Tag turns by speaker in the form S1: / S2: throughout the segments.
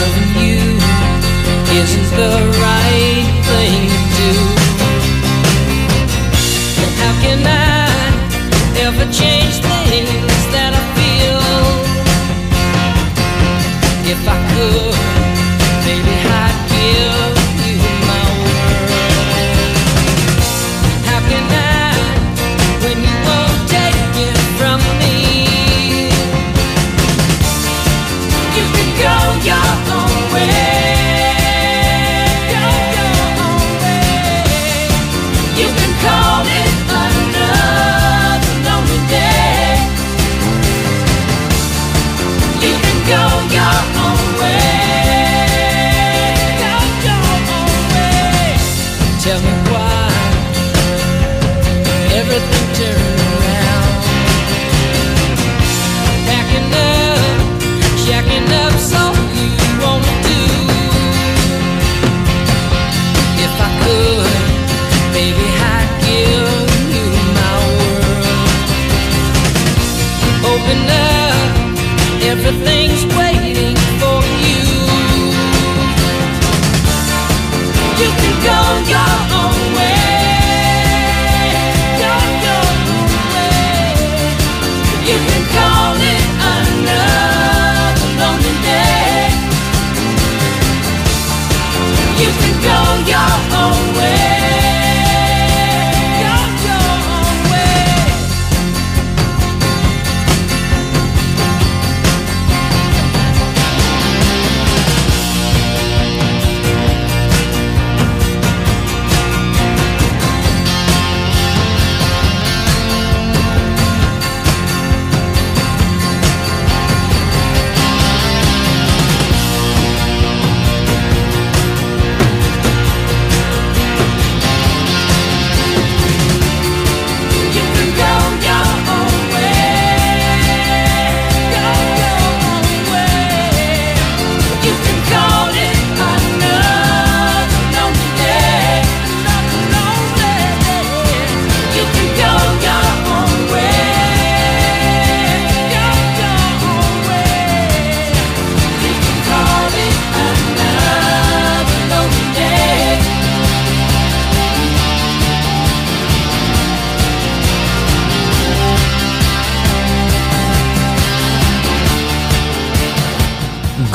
S1: loving you isn't the right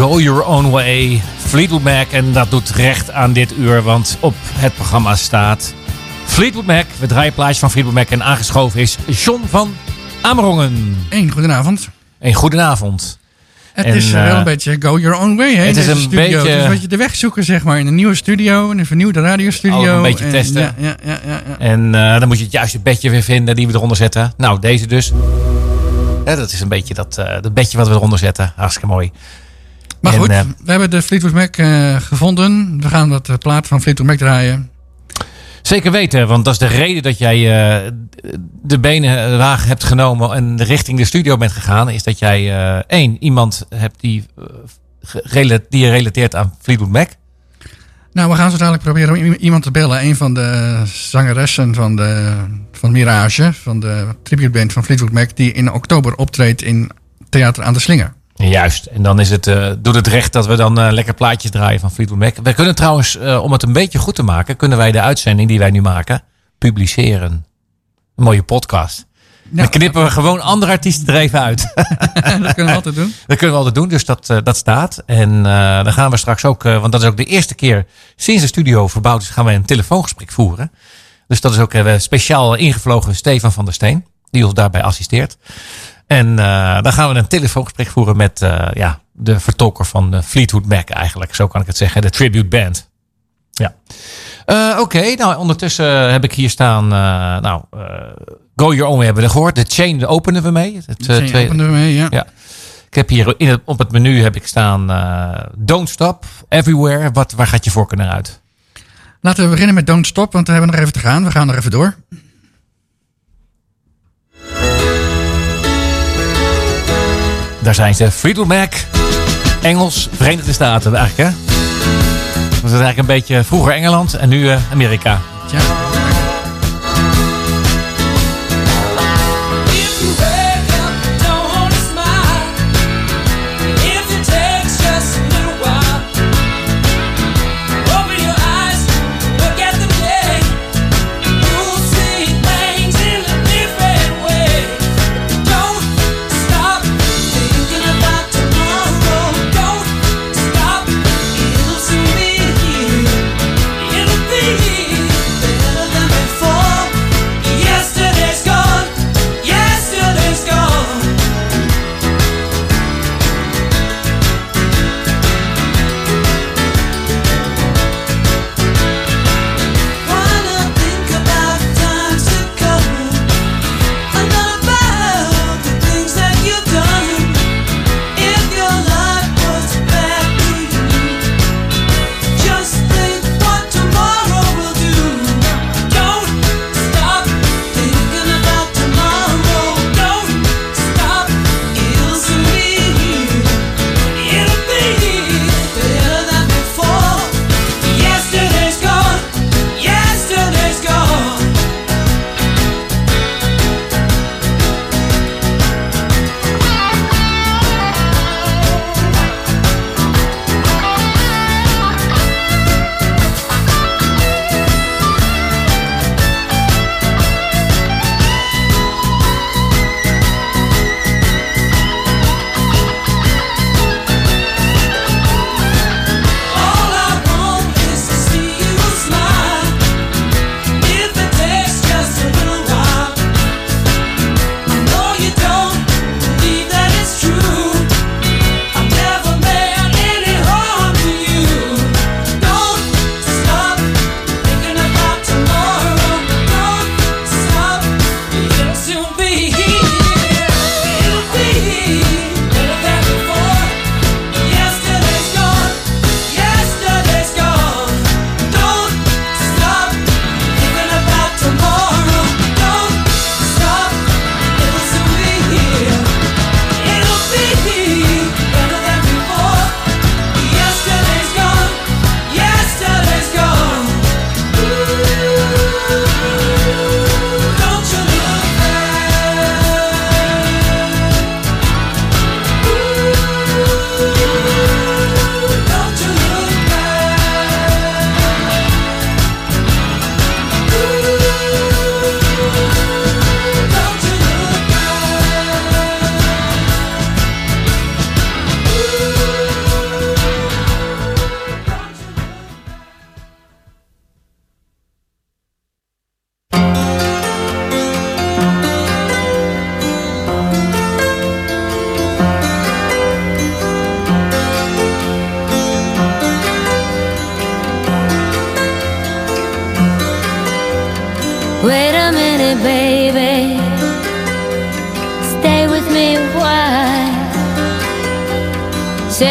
S1: Go Your Own Way,
S2: Fleetwood Mac. En dat doet recht aan dit uur, want op het programma staat Fleetwood Mac. We draaien een van Fleetwood Mac en aangeschoven is John van Amerongen.
S3: Eén, goedenavond.
S2: Een goedenavond.
S3: Het
S2: En,
S3: is eh, wel
S2: eh,
S3: een beetje go your own way, hè?
S2: het is een
S3: studio.
S2: beetje-
S3: Het is een beetje de weg zoeken, zeg maar. In een nieuwe studio, in een vernieuwde radiostudio.
S2: Een beetje
S3: En-
S2: testen.
S3: Ja, ja, ja, ja.
S2: En eh, dan moet je het juiste bedje weer vinden die we eronder zetten. Nou, deze dus. Ja, dat is een beetje dat, eh, dat bedje wat we eronder zetten. Hartstikke mooi.
S3: Maar
S2: En,
S3: goed,
S2: eh,
S3: we hebben de Fleetwood Mac eh, gevonden. We gaan dat eh, plaat van Fleetwood Mac draaien.
S2: Zeker weten, want dat is de reden dat jij de benen laag hebt genomen en richting de studio bent gegaan. Is dat jij één, iemand hebt die, die je relateert aan Fleetwood Mac.
S3: Nou, we gaan zo dadelijk proberen om iemand te bellen. Een van de zangeressen van, de, van Mirage, van de tributeband van Fleetwood Mac, die in oktober optreedt in Theater aan de Slinger.
S2: Juist, en dan is het, eh, doet het recht dat we dan eh, lekker plaatjes draaien van Fleetwood Mac. We kunnen trouwens, eh, om het een beetje goed te maken, kunnen wij de uitzending die wij nu maken, publiceren. Een mooie podcast. Dan knippen we gewoon andere artiesten er even uit.
S3: dat kunnen we altijd doen.
S2: Dat kunnen we altijd doen, dus dat, dat staat. En dan gaan we straks ook, want dat is ook de eerste keer sinds de studio verbouwd is, gaan we een telefoongesprek voeren. Dus dat is ook speciaal ingevlogen Stefan van der Steen, die ons daarbij assisteert. En eh, dan gaan we een telefoongesprek voeren met eh, ja, de vertolker van de Fleetwood Mac eigenlijk. Zo kan ik het zeggen, de tribute band. Ja. Eh, Oké, nou ondertussen heb ik hier staan, nou, Go Your Own Way hebben we gehoord. De Chain de openen we mee. Het,
S3: Chain openen we mee, ja.
S2: ja. Ik heb hier in het, op het menu heb ik staan Don't Stop, Everywhere. Wat, waar gaat je voorkeur naar uit?
S3: Laten we beginnen met Don't Stop, want we hebben nog even te gaan. We gaan nog even door.
S2: Daar zijn ze. Fleetwood Mac, Engels, Verenigde Staten eigenlijk hè? Dat is eigenlijk een beetje vroeger Engeland en nu eh, Amerika.
S3: Ja.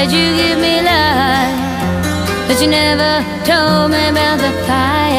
S4: Said you give me life, but you never told me about the fire.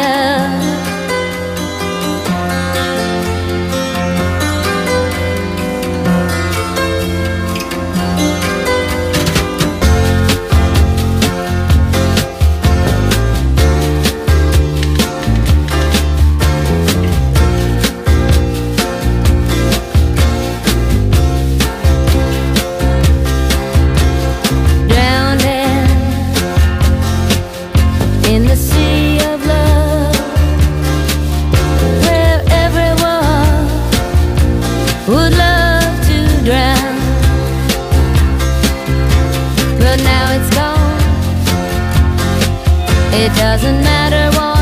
S4: It doesn't matter what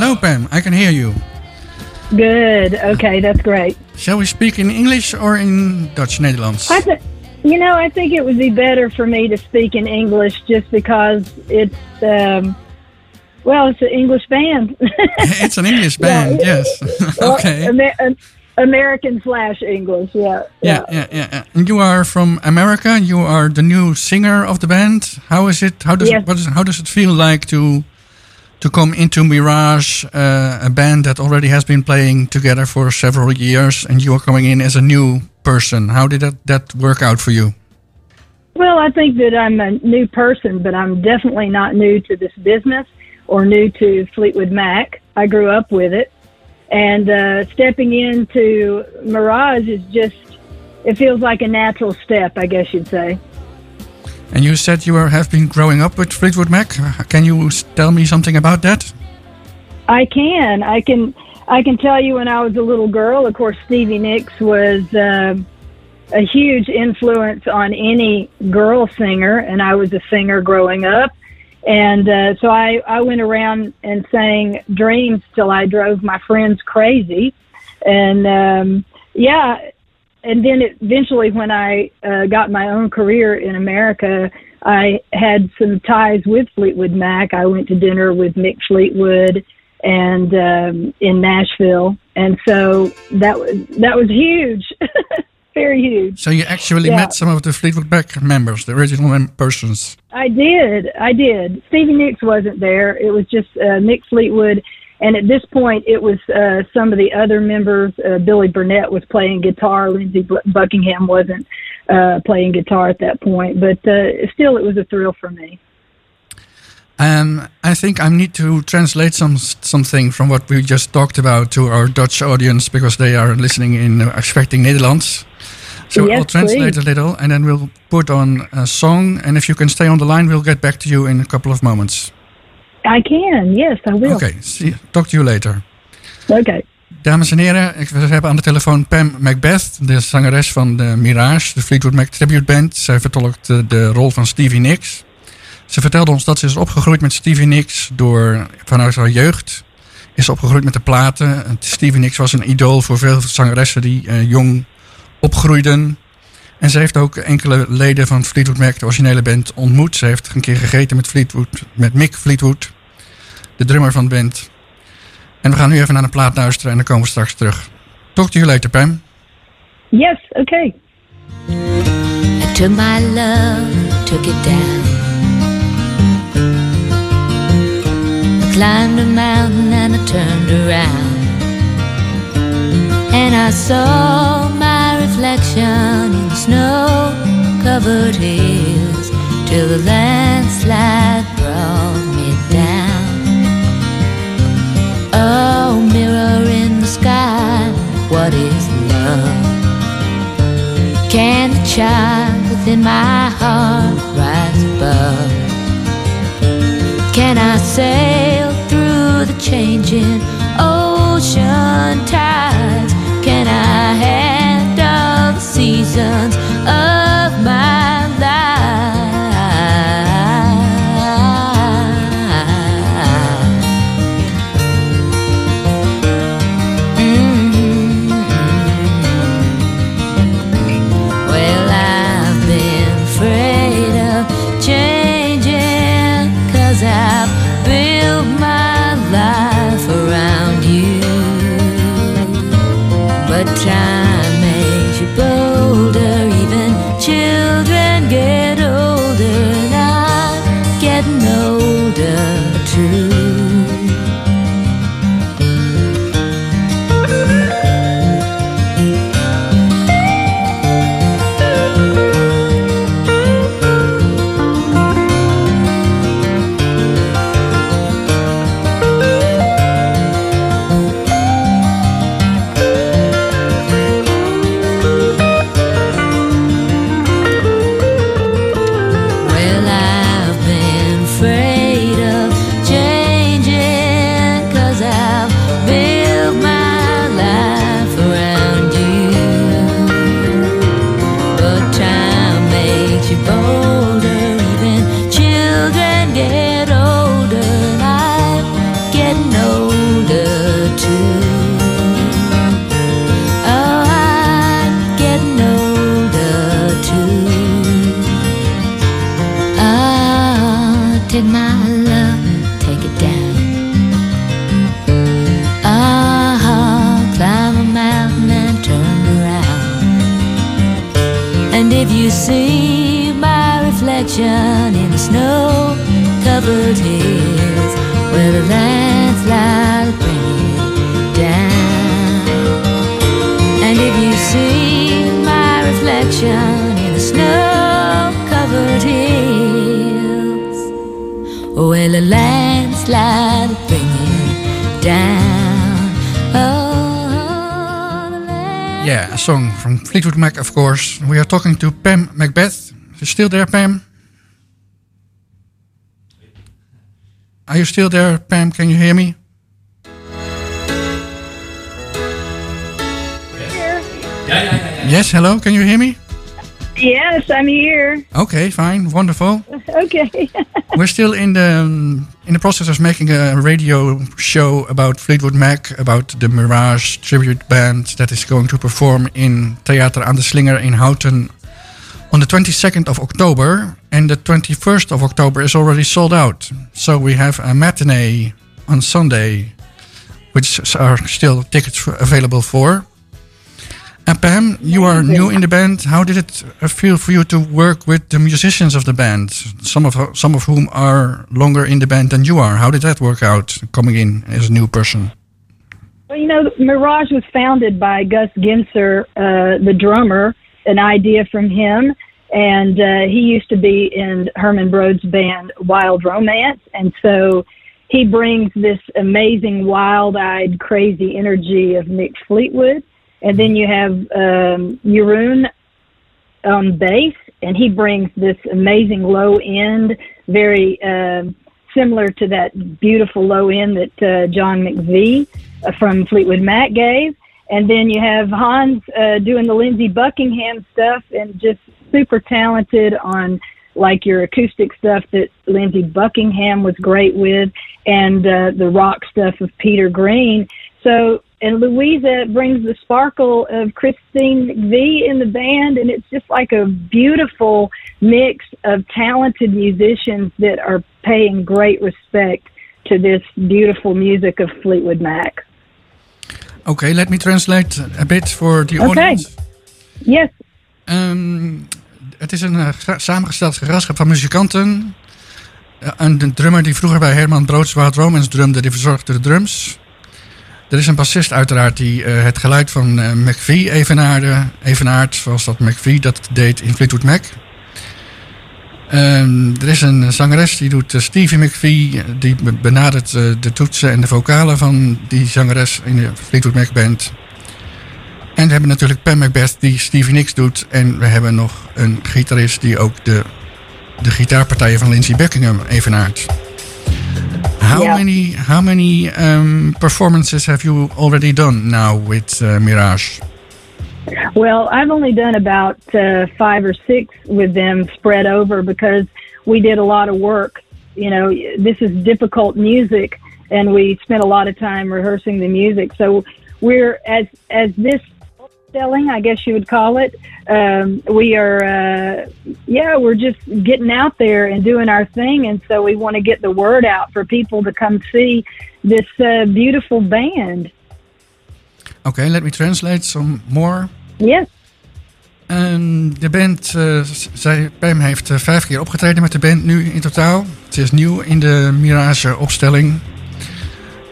S3: Hello, Pam. I can hear you.
S5: Good. Okay, that's great.
S3: Shall we speak in English or in Dutch Netherlands?
S5: I th- you know, I think it would be better for me to speak in English just because it's, um, well, it's an English band.
S3: it's an English band, yeah, yes. okay.
S5: Amer- um, American slash English, yeah,
S3: yeah. Yeah, yeah, yeah. And you are from America. You are the new singer of the band. How is it? How does
S5: yes.
S3: what is, how does it feel like to to come into Mirage, uh, a band that already has been playing together for several years, and you are coming in as a new person? How did that that work out for you?
S5: Well, I think that I'm a new person, but I'm definitely not new to this business or new to Fleetwood Mac. I grew up with it. And uh, stepping into Mirage is just, it feels like a natural step, I guess you'd say.
S3: And you said you have been growing up with Fleetwood Mac. Can you tell me something about that?
S5: I can. I can. I can tell you when I was a little girl. Of course, Stevie Nicks was um a huge influence on any girl singer, and I was a singer growing up. And uh, so I, I went around and sang dreams till I drove my friends crazy. And um, yeah, and then it, eventually, when I uh, got my own career in America, I had some ties with Fleetwood Mac. I went to dinner with Mick Fleetwood and um, in Nashville, and so that was that was huge, very huge.
S3: So you actually
S5: Yeah.
S3: met some of the Fleetwood Mac members, the original persons.
S5: I did, I did. Stevie Nicks wasn't there. It was just uh, Mick Fleetwood, and at this point, it was uh, some of the other members. Uh, Billy Burnett was playing guitar. Lindsey Buckingham wasn't uh, playing guitar at that point, but uh, still, it was a thrill for me.
S3: Um, I think I need to translate some something from what we just talked about to our Dutch audience because they are listening in expecting Netherlands. So
S5: Yes,
S3: I'll translate
S5: please.
S3: a little and then we'll put on a song. And if you can stay on the line, we'll get back to you in a couple of moments.
S5: I can, yes, I will.
S3: Okay, see, talk to you later.
S5: Okay.
S3: Dames en heren, ik, we hebben aan de telefoon Pam Macbeth, de zangeres van de Mirage, de Fleetwood Mac Tribute Band. Zij vertolkt eh, de rol van Stevie Nicks. Ze vertelde ons dat ze is opgegroeid met Stevie Nicks door, vanuit haar jeugd. Is opgegroeid met de platen. En Stevie Nicks was een idool voor veel zangeressen die eh, jong opgroeiden. En ze heeft ook enkele leden van Fleetwood Mac, de originele band, ontmoet. Ze heeft een keer gegeten met Fleetwood, met Mick Fleetwood, de drummer van de band. En we gaan nu even naar een plaat luisteren en dan komen we straks terug. Talk to you later, Pam.
S5: Yes, okay.
S4: I took my love, took it down. I climbed a mountain and I turned around. And I saw reflection in snow covered hills till the landslide brought me down. Oh, mirror in the sky, what is love? Can the child within my heart rise above? Can I sail through the changing ocean tides? Can I handle seasons of
S3: from Fleetwood Mac, of course. We are talking to Pam Macbeth. Is you still there, Pam? Are you still there, Pam? Can you hear me? Yes, hello. Can you hear me?
S5: Yes, I'm here.
S3: Okay, fine, wonderful.
S5: Okay.
S3: We're still in the um, in the process of making a radio show about Fleetwood Mac, about the Mirage tribute band that is going to perform in Theater aan de Slinger in Houten on the 22nd of October, and the 21st of October is already sold out. So we have a matinee on Sunday, which are still tickets available for. And Pam, you are new in the band. How did it uh, feel for you to work with the musicians of the band? Some of some of whom are longer in the band than you are. How did that work out coming in as a new person?
S5: Well, you know, Mirage was founded by Gus Ginser, uh, the drummer, an idea from him. And uh, he used to be in Herman Brood's band Wild Romance. And so he brings this amazing, wild eyed, crazy energy of Mick Fleetwood. And then you have um, Jeroen on bass, and he brings this amazing low end, very um similar to that beautiful low end that uh, John McVie uh, from Fleetwood Mac gave. And then you have Hans uh, doing the Lindsey Buckingham stuff and just super talented on like your acoustic stuff that Lindsey Buckingham was great with and uh, the rock stuff of Peter Green. So, and Louisa brings the sparkle of Christine McVie in the band, and it's just like a beautiful mix of talented musicians that are paying great respect to this beautiful music of Fleetwood Mac.
S3: Okay, let me translate a bit for the
S5: Okay.
S3: audience.
S5: Yes,
S3: Ehm, het is een gra- samengesteld gezelschap van muzikanten. Eh, een drummer die vroeger bij Herman Broods Wild Romance drumde, die verzorgde de drums. Er is een bassist uiteraard die eh, het geluid van eh, McVie evenaarde, evenaart zoals dat McVie dat deed in Fleetwood Mac. Ehm, er is een zangeres die doet eh, Stevie McVie, eh, die be- benadert eh, de toetsen en de vocalen van die zangeres in de Fleetwood Mac band. En we hebben natuurlijk Pam Macbeth die Stevie Nicks doet. En we hebben nog een gitarist die ook de, de gitaarpartijen van Lindsey Buckingham evenaart. How
S5: Ja.
S3: many, how many um, performances have you already done now with uh, Mirage?
S5: Well, I've only done about uh, five or six with them spread over because we did a lot of work. You know, this is difficult music, and we spent a lot of time rehearsing the music. So we're as as this selling, I guess you would call it. Um, we are, uh, yeah, we're just getting out there and doing our thing, and so we want to get the word out for people to come see this uh, beautiful band.
S3: Okay, let me translate some more.
S5: Yes.
S3: Ehm, de band, z- zij, Pam heeft eh, vijf keer opgetreden met de band nu in totaal. Ze is nieuw in de Mirage-opstelling.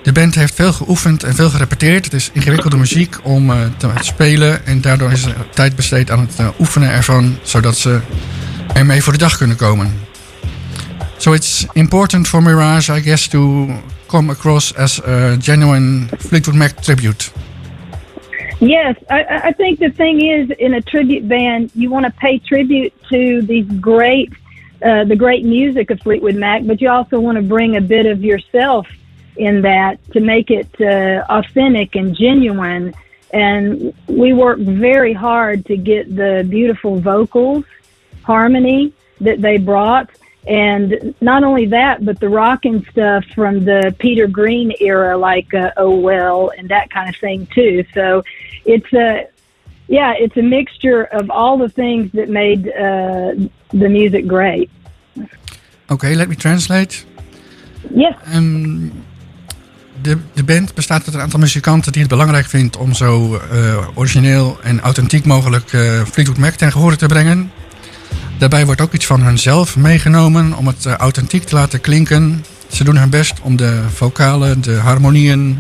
S3: De band heeft veel geoefend en veel gerepeteerd. Het is ingewikkelde muziek om eh, te spelen. En daardoor is er tijd besteed aan het eh, oefenen ervan, zodat ze ermee voor de dag kunnen komen. So it's important for Mirage, I guess, to come across as a genuine Fleetwood Mac tribute.
S5: Yes, I, I think the thing is, in a tribute band, you want to pay tribute to these great, uh, the great music of Fleetwood Mac, but you also want to bring a bit of yourself in that to make it uh, authentic and genuine. And we work very hard to get the beautiful vocals, harmony that they brought. And not only that, but the rocking stuff from the Peter Green era, like uh, Oh Well and that kind of thing too. So it's a, yeah, it's a mixture of all the things that made uh, the music great.
S3: Okay, let me translate.
S5: Yes.
S3: Ehm, de, de band bestaat uit een aantal muzikanten die het belangrijk vindt om zo eh, origineel en authentiek mogelijk eh, Fleetwood Mac ten gehore te brengen.
S4: Daarbij wordt ook iets van hunzelf meegenomen om het eh, authentiek te laten klinken. Ze doen hun best om de vocalen, de harmonieën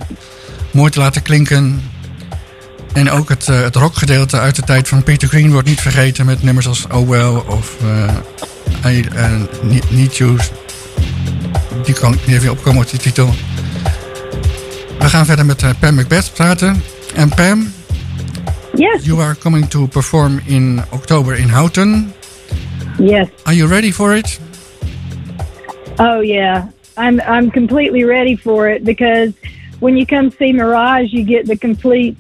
S4: mooi te laten klinken. En ook het, het rockgedeelte uit de tijd van Peter Green wordt niet vergeten met nummers als Oh Well of I Need- You. Die kan niet even opkomen op die titel. We gaan verder met eh, Pam Macbeth praten. En Pam,
S5: Yes,
S4: you are coming to perform in October in Houten.
S5: yes.
S4: Are you ready for it?
S5: Oh yeah, I'm I'm completely ready for it because when you come see Mirage, you get the complete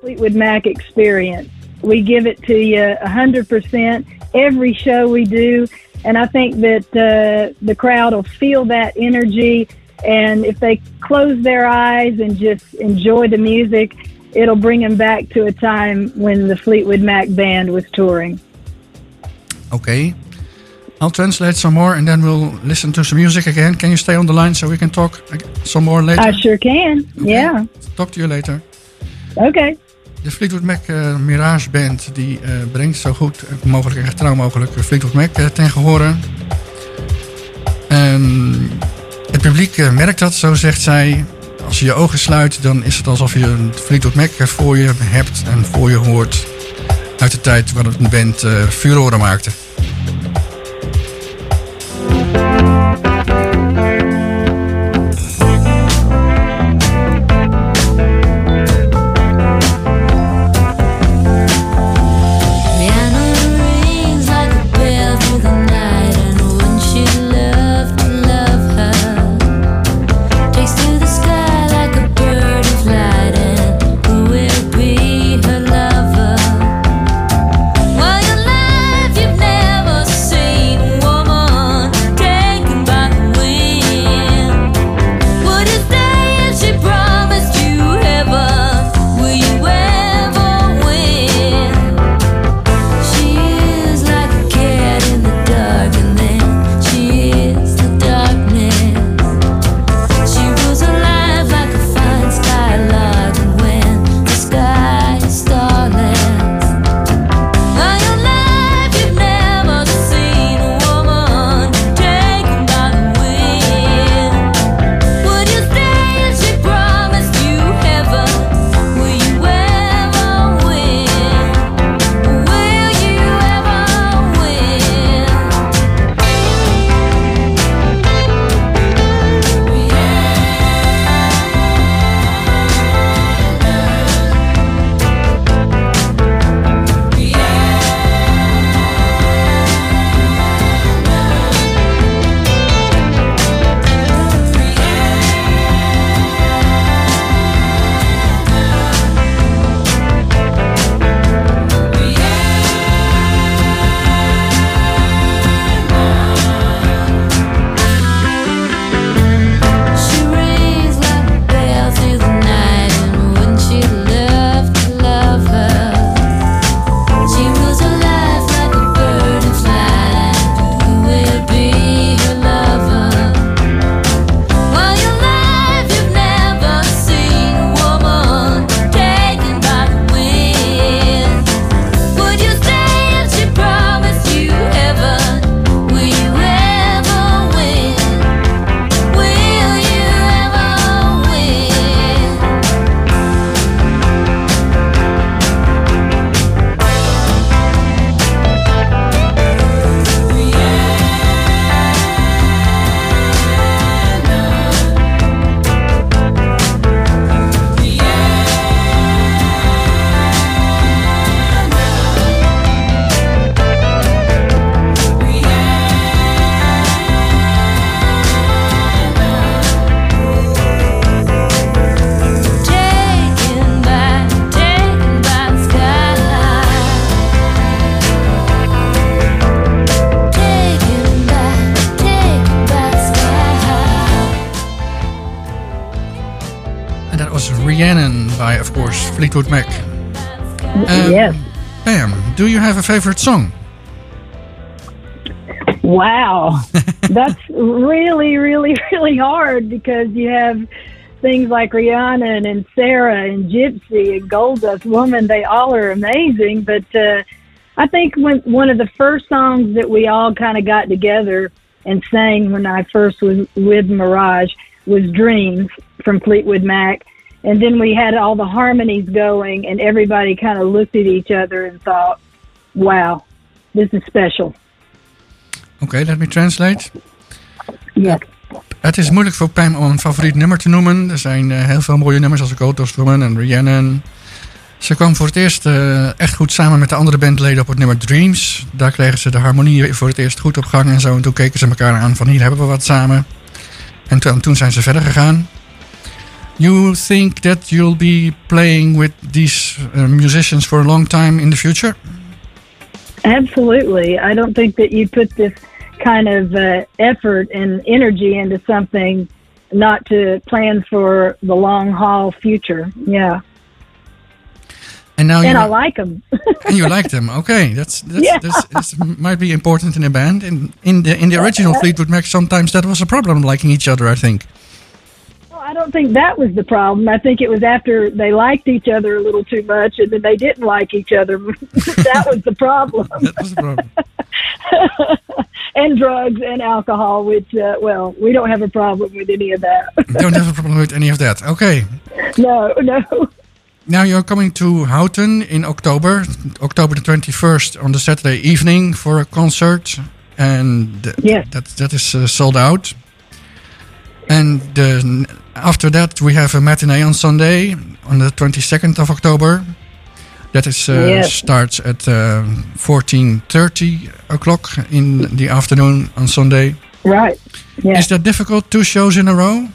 S5: Fleetwood Mac experience. We give it to you a hundred percent every show we do, and I think that uh, the crowd will feel that energy. And if they close their eyes and just enjoy the music, it'll bring them back to a time when the Fleetwood Mac band was touring.
S4: Okay. I'll translate some more and then we'll listen to some music again. Can you stay on the line so we can talk some more later?
S5: I sure can. Yeah.
S4: Talk to you later.
S5: Okay.
S4: De Fleetwood Mac eh, Mirage Band die eh, brengt zo goed mogelijk en getrouw mogelijk Fleetwood Mac eh, ten gehore. En het publiek eh, merkt dat, zo zegt zij. Als je je ogen sluit, dan is het alsof je een Fleetwood Mac eh, voor je hebt en voor je hoort. Uit de tijd waar een band eh furoren maakte. Fleetwood Mac. Um,
S5: yes.
S4: Pam, do you have a favorite song?
S5: Wow. That's really, really, really hard because you have things like Rhiannon and Sara and Gypsy and Gold Dust Woman. They all are amazing, but uh, I think when one of the first songs that we all kind of got together and sang when I first was with Mirage was Dreams from Fleetwood Mac. And then we had all the harmonies going, and everybody kind of looked at each other and thought, wow, this is special.
S3: Oké, let me translate.
S5: Yeah.
S3: Het is moeilijk voor Pam om een favoriet nummer te noemen. Er zijn eh, heel veel mooie nummers als Go Woman en Rhiannon. Ze kwam voor het eerst eh, echt goed samen met de andere bandleden op het nummer Dreams. Daar kregen ze de harmonie voor het eerst goed op gang en zo. En toen keken ze elkaar aan van hier hebben we wat samen. En toen, toen zijn ze verder gegaan. You think that you'll be playing with these uh, musicians for a long time in the future?
S5: Absolutely. I don't think that you put this kind of uh, effort and energy into something not to plan for the long haul future. Yeah.
S3: And now
S5: and I like them.
S3: and you like them. Okay, that's that's,
S5: Yeah.
S3: that's, that's might be important in a band. In in the in the original Fleetwood Mac, sometimes that was a problem, liking each other. I think.
S5: I don't think that was the problem. I think it was after they liked each other a little too much and then they didn't like each other. that was the problem.
S3: That was the problem.
S5: and drugs and alcohol, which, uh, well, we don't have a problem with any of that.
S3: Don't have a problem with any of that. Okay.
S5: no, no.
S3: Now you're coming to Houten in October, October the 21st on the Saturday evening for a concert, and th-
S5: Yes.
S3: that that is uh, sold out. And uh, after that, we have a matinee on Sunday on the 22nd of October. That is uh,
S5: Yes.
S3: starts at uh, 14:30 o'clock in the afternoon on Sunday.
S5: Right. Yeah.
S3: Is that difficult? Two shows in a row?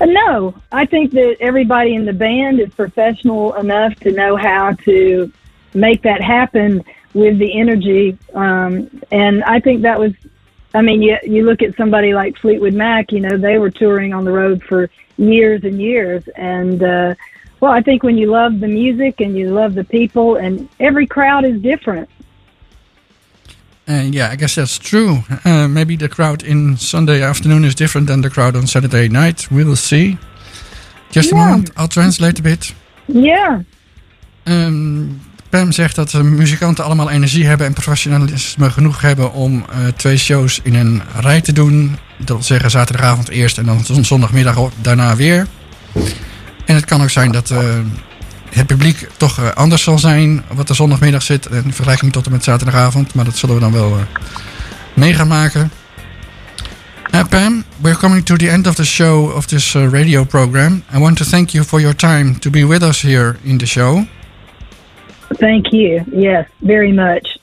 S5: Uh, No, I think that everybody in the band is professional enough to know how to make that happen with the energy. Um, and I think that was, I mean, you, you look at somebody like Fleetwood Mac, you know, they were touring on the road for years and years. And, uh, well, I think when you love the music and you love the people, and every crowd is different.
S3: Uh, yeah, I guess that's true. Uh, maybe the crowd in Sunday afternoon is different than the crowd on Saturday night. We'll see. Just a moment, I'll translate a bit.
S5: Yeah.
S3: Ehm, Pam zegt dat de muzikanten allemaal energie hebben en professionalisme genoeg hebben om eh, twee shows in een rij te doen. Dat wil zeggen zaterdagavond eerst en dan zon- zondagmiddag daarna weer. En het kan ook zijn dat eh, het publiek toch eh, anders zal zijn wat de zondagmiddag zit in vergelijking tot en met zaterdagavond. Maar dat zullen we dan wel mee gaan maken. Uh, Pam, we're coming to the end of the show of this radio program. I want to thank you for your time to be with us here in the show.
S5: Thank you. Yes, very much.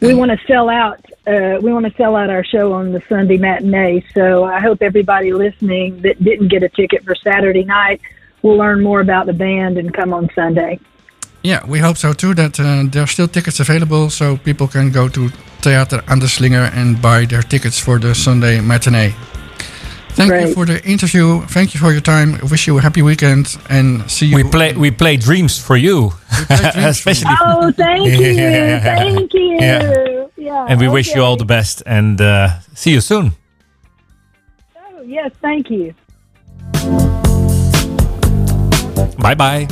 S5: We want to sell out. Uh, we want to sell out our show on the Sunday matinee. So I hope everybody listening that didn't get a ticket for Saturday night will learn more about the band and come on Sunday.
S3: Yeah, we hope so too. That uh, there are still tickets available, so people can go to Theater aan de Slinger and buy their tickets for the Sunday matinee. Thank you for the interview. Thank you for your time. I wish you a happy weekend and see you.
S2: We play we play dreams for you,
S3: We play dreams for you.
S5: Oh, thank you,
S2: Yeah.
S5: thank you.
S2: Yeah.
S5: Yeah,
S2: and we wish you all the best. And uh, see you soon.
S5: Oh, yes, thank you.
S2: Bye bye.